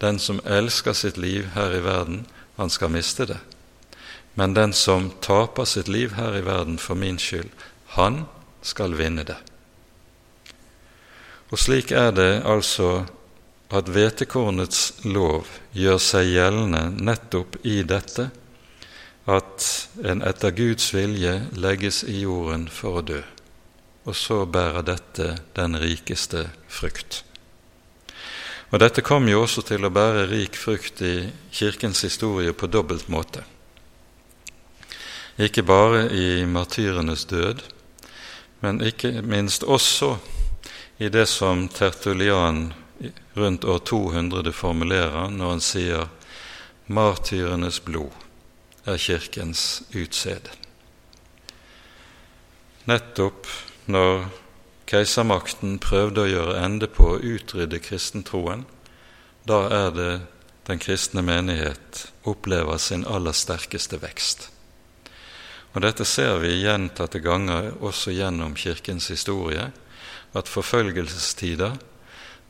den som elsker sitt liv her i verden, han skal miste det. Men den som taper sitt liv her i verden for min skyld, han skal vinne det. Og slik er det altså at hvetekornets lov gjør seg gjeldende nettopp i dette at en etter Guds vilje legges i jorden for å dø og så bærer dette den rikeste frukt. Og Dette kom jo også til å bære rik frukt i Kirkens historie på dobbelt måte. Ikke bare i martyrenes død, men ikke minst også i det som Tertulian rundt år 200 formulerer når han sier 'martyrenes blod er Kirkens utsede'. Nettopp når keisermakten prøvde å gjøre ende på å utrydde kristentroen, da er det den kristne menighet opplever sin aller sterkeste vekst. Og Dette ser vi gjentatte ganger også gjennom Kirkens historie, at forfølgelsestider,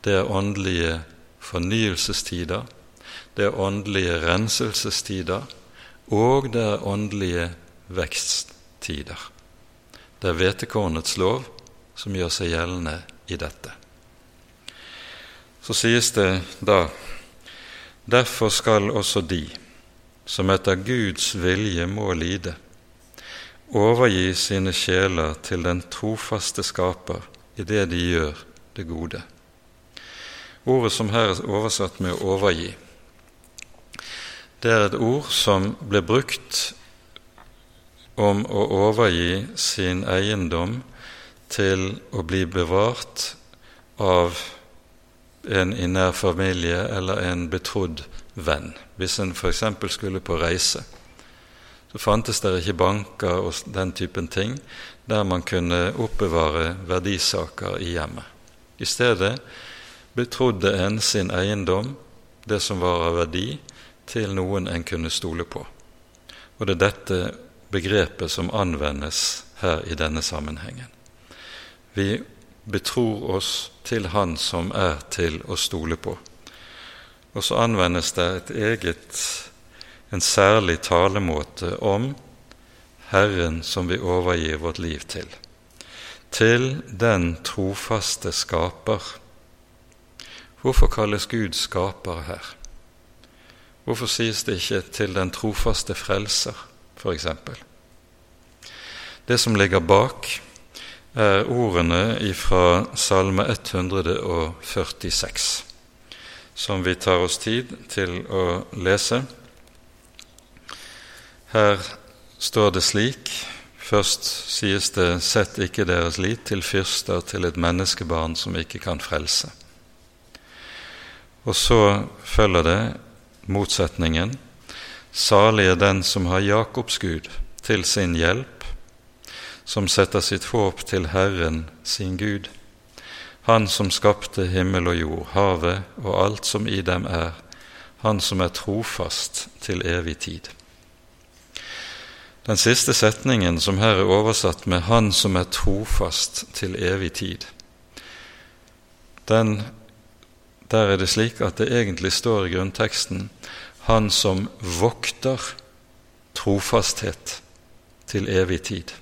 det er åndelige fornyelsestider, det er åndelige renselsestider, og det er åndelige veksttider. Det er hvetekornets lov som gjør seg gjeldende i dette. Så sies det da Derfor skal også de som etter Guds vilje må lide, overgi sine sjeler til den trofaste Skaper i det de gjør det gode. Ordet som her er oversatt med 'overgi', det er et ord som ble brukt om å overgi sin eiendom til å bli bevart av en i nær familie eller en betrodd venn. Hvis en f.eks. skulle på reise, så fantes det ikke banker og den typen ting der man kunne oppbevare verdisaker i hjemmet. I stedet betrodde en sin eiendom, det som var av verdi, til noen en kunne stole på. Og det er dette begrepet som anvendes her i denne sammenhengen. Vi betror oss til Han som er til å stole på. Og så anvendes det et eget, en særlig talemåte om Herren som vi overgir vårt liv til. Til den trofaste skaper. Hvorfor kalles Gud skaper her? Hvorfor sies det ikke 'til den trofaste frelser', f.eks.? Det som ligger bak, er ordene fra Salme 146, som vi tar oss tid til å lese. Her står det slik Først sies det 'sett ikke deres lit til fyrster, til et menneskebarn som ikke kan frelse'. Og så følger det motsetningen 'Salig er den som har Jakobs Gud til sin hjelp', som setter sitt håp til Herren sin Gud, Han som skapte himmel og jord, havet og alt som i dem er, Han som er trofast til evig tid. Den siste setningen, som her er oversatt med 'Han som er trofast til evig tid', den, der er det slik at det egentlig står i grunnteksten 'Han som vokter trofasthet til evig tid'.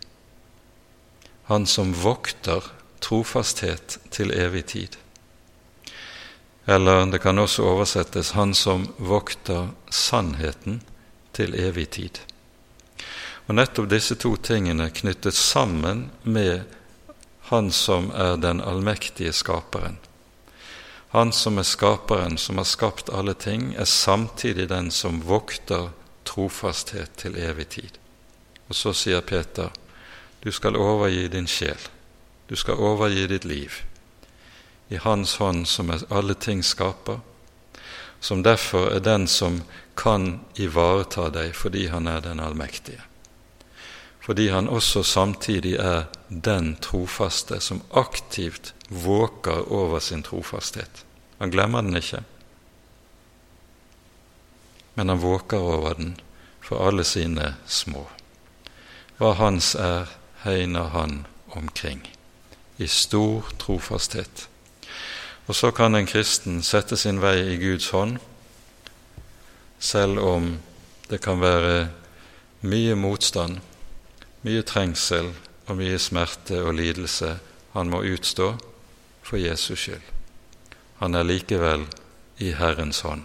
Han som vokter trofasthet til evig tid. Eller det kan også oversettes 'Han som vokter sannheten til evig tid'. Og nettopp disse to tingene knyttet sammen med Han som er den allmektige skaperen. Han som er skaperen, som har skapt alle ting, er samtidig den som vokter trofasthet til evig tid. Og så sier Peter, du skal overgi din sjel, du skal overgi ditt liv, i Hans hånd som er alle ting skaper, som derfor er den som kan ivareta deg fordi han er den allmektige fordi han også samtidig er den trofaste som aktivt våker over sin trofasthet. Han glemmer den ikke, men han våker over den for alle sine små. Hva hans er, hegner han omkring, i stor trofasthet. Og så kan en kristen sette sin vei i Guds hånd, selv om det kan være mye motstand mye trengsel og mye smerte og lidelse han må utstå for Jesus skyld. Han er likevel i Herrens hånd.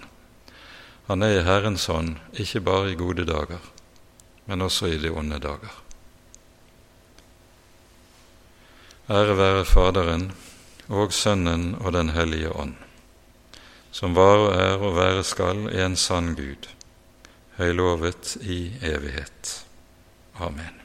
Han er i Herrens hånd ikke bare i gode dager, men også i de onde dager. Ære være Faderen og Sønnen og Den hellige ånd, som var og er og være skal en sann Gud, høylovet i evighet. Amen.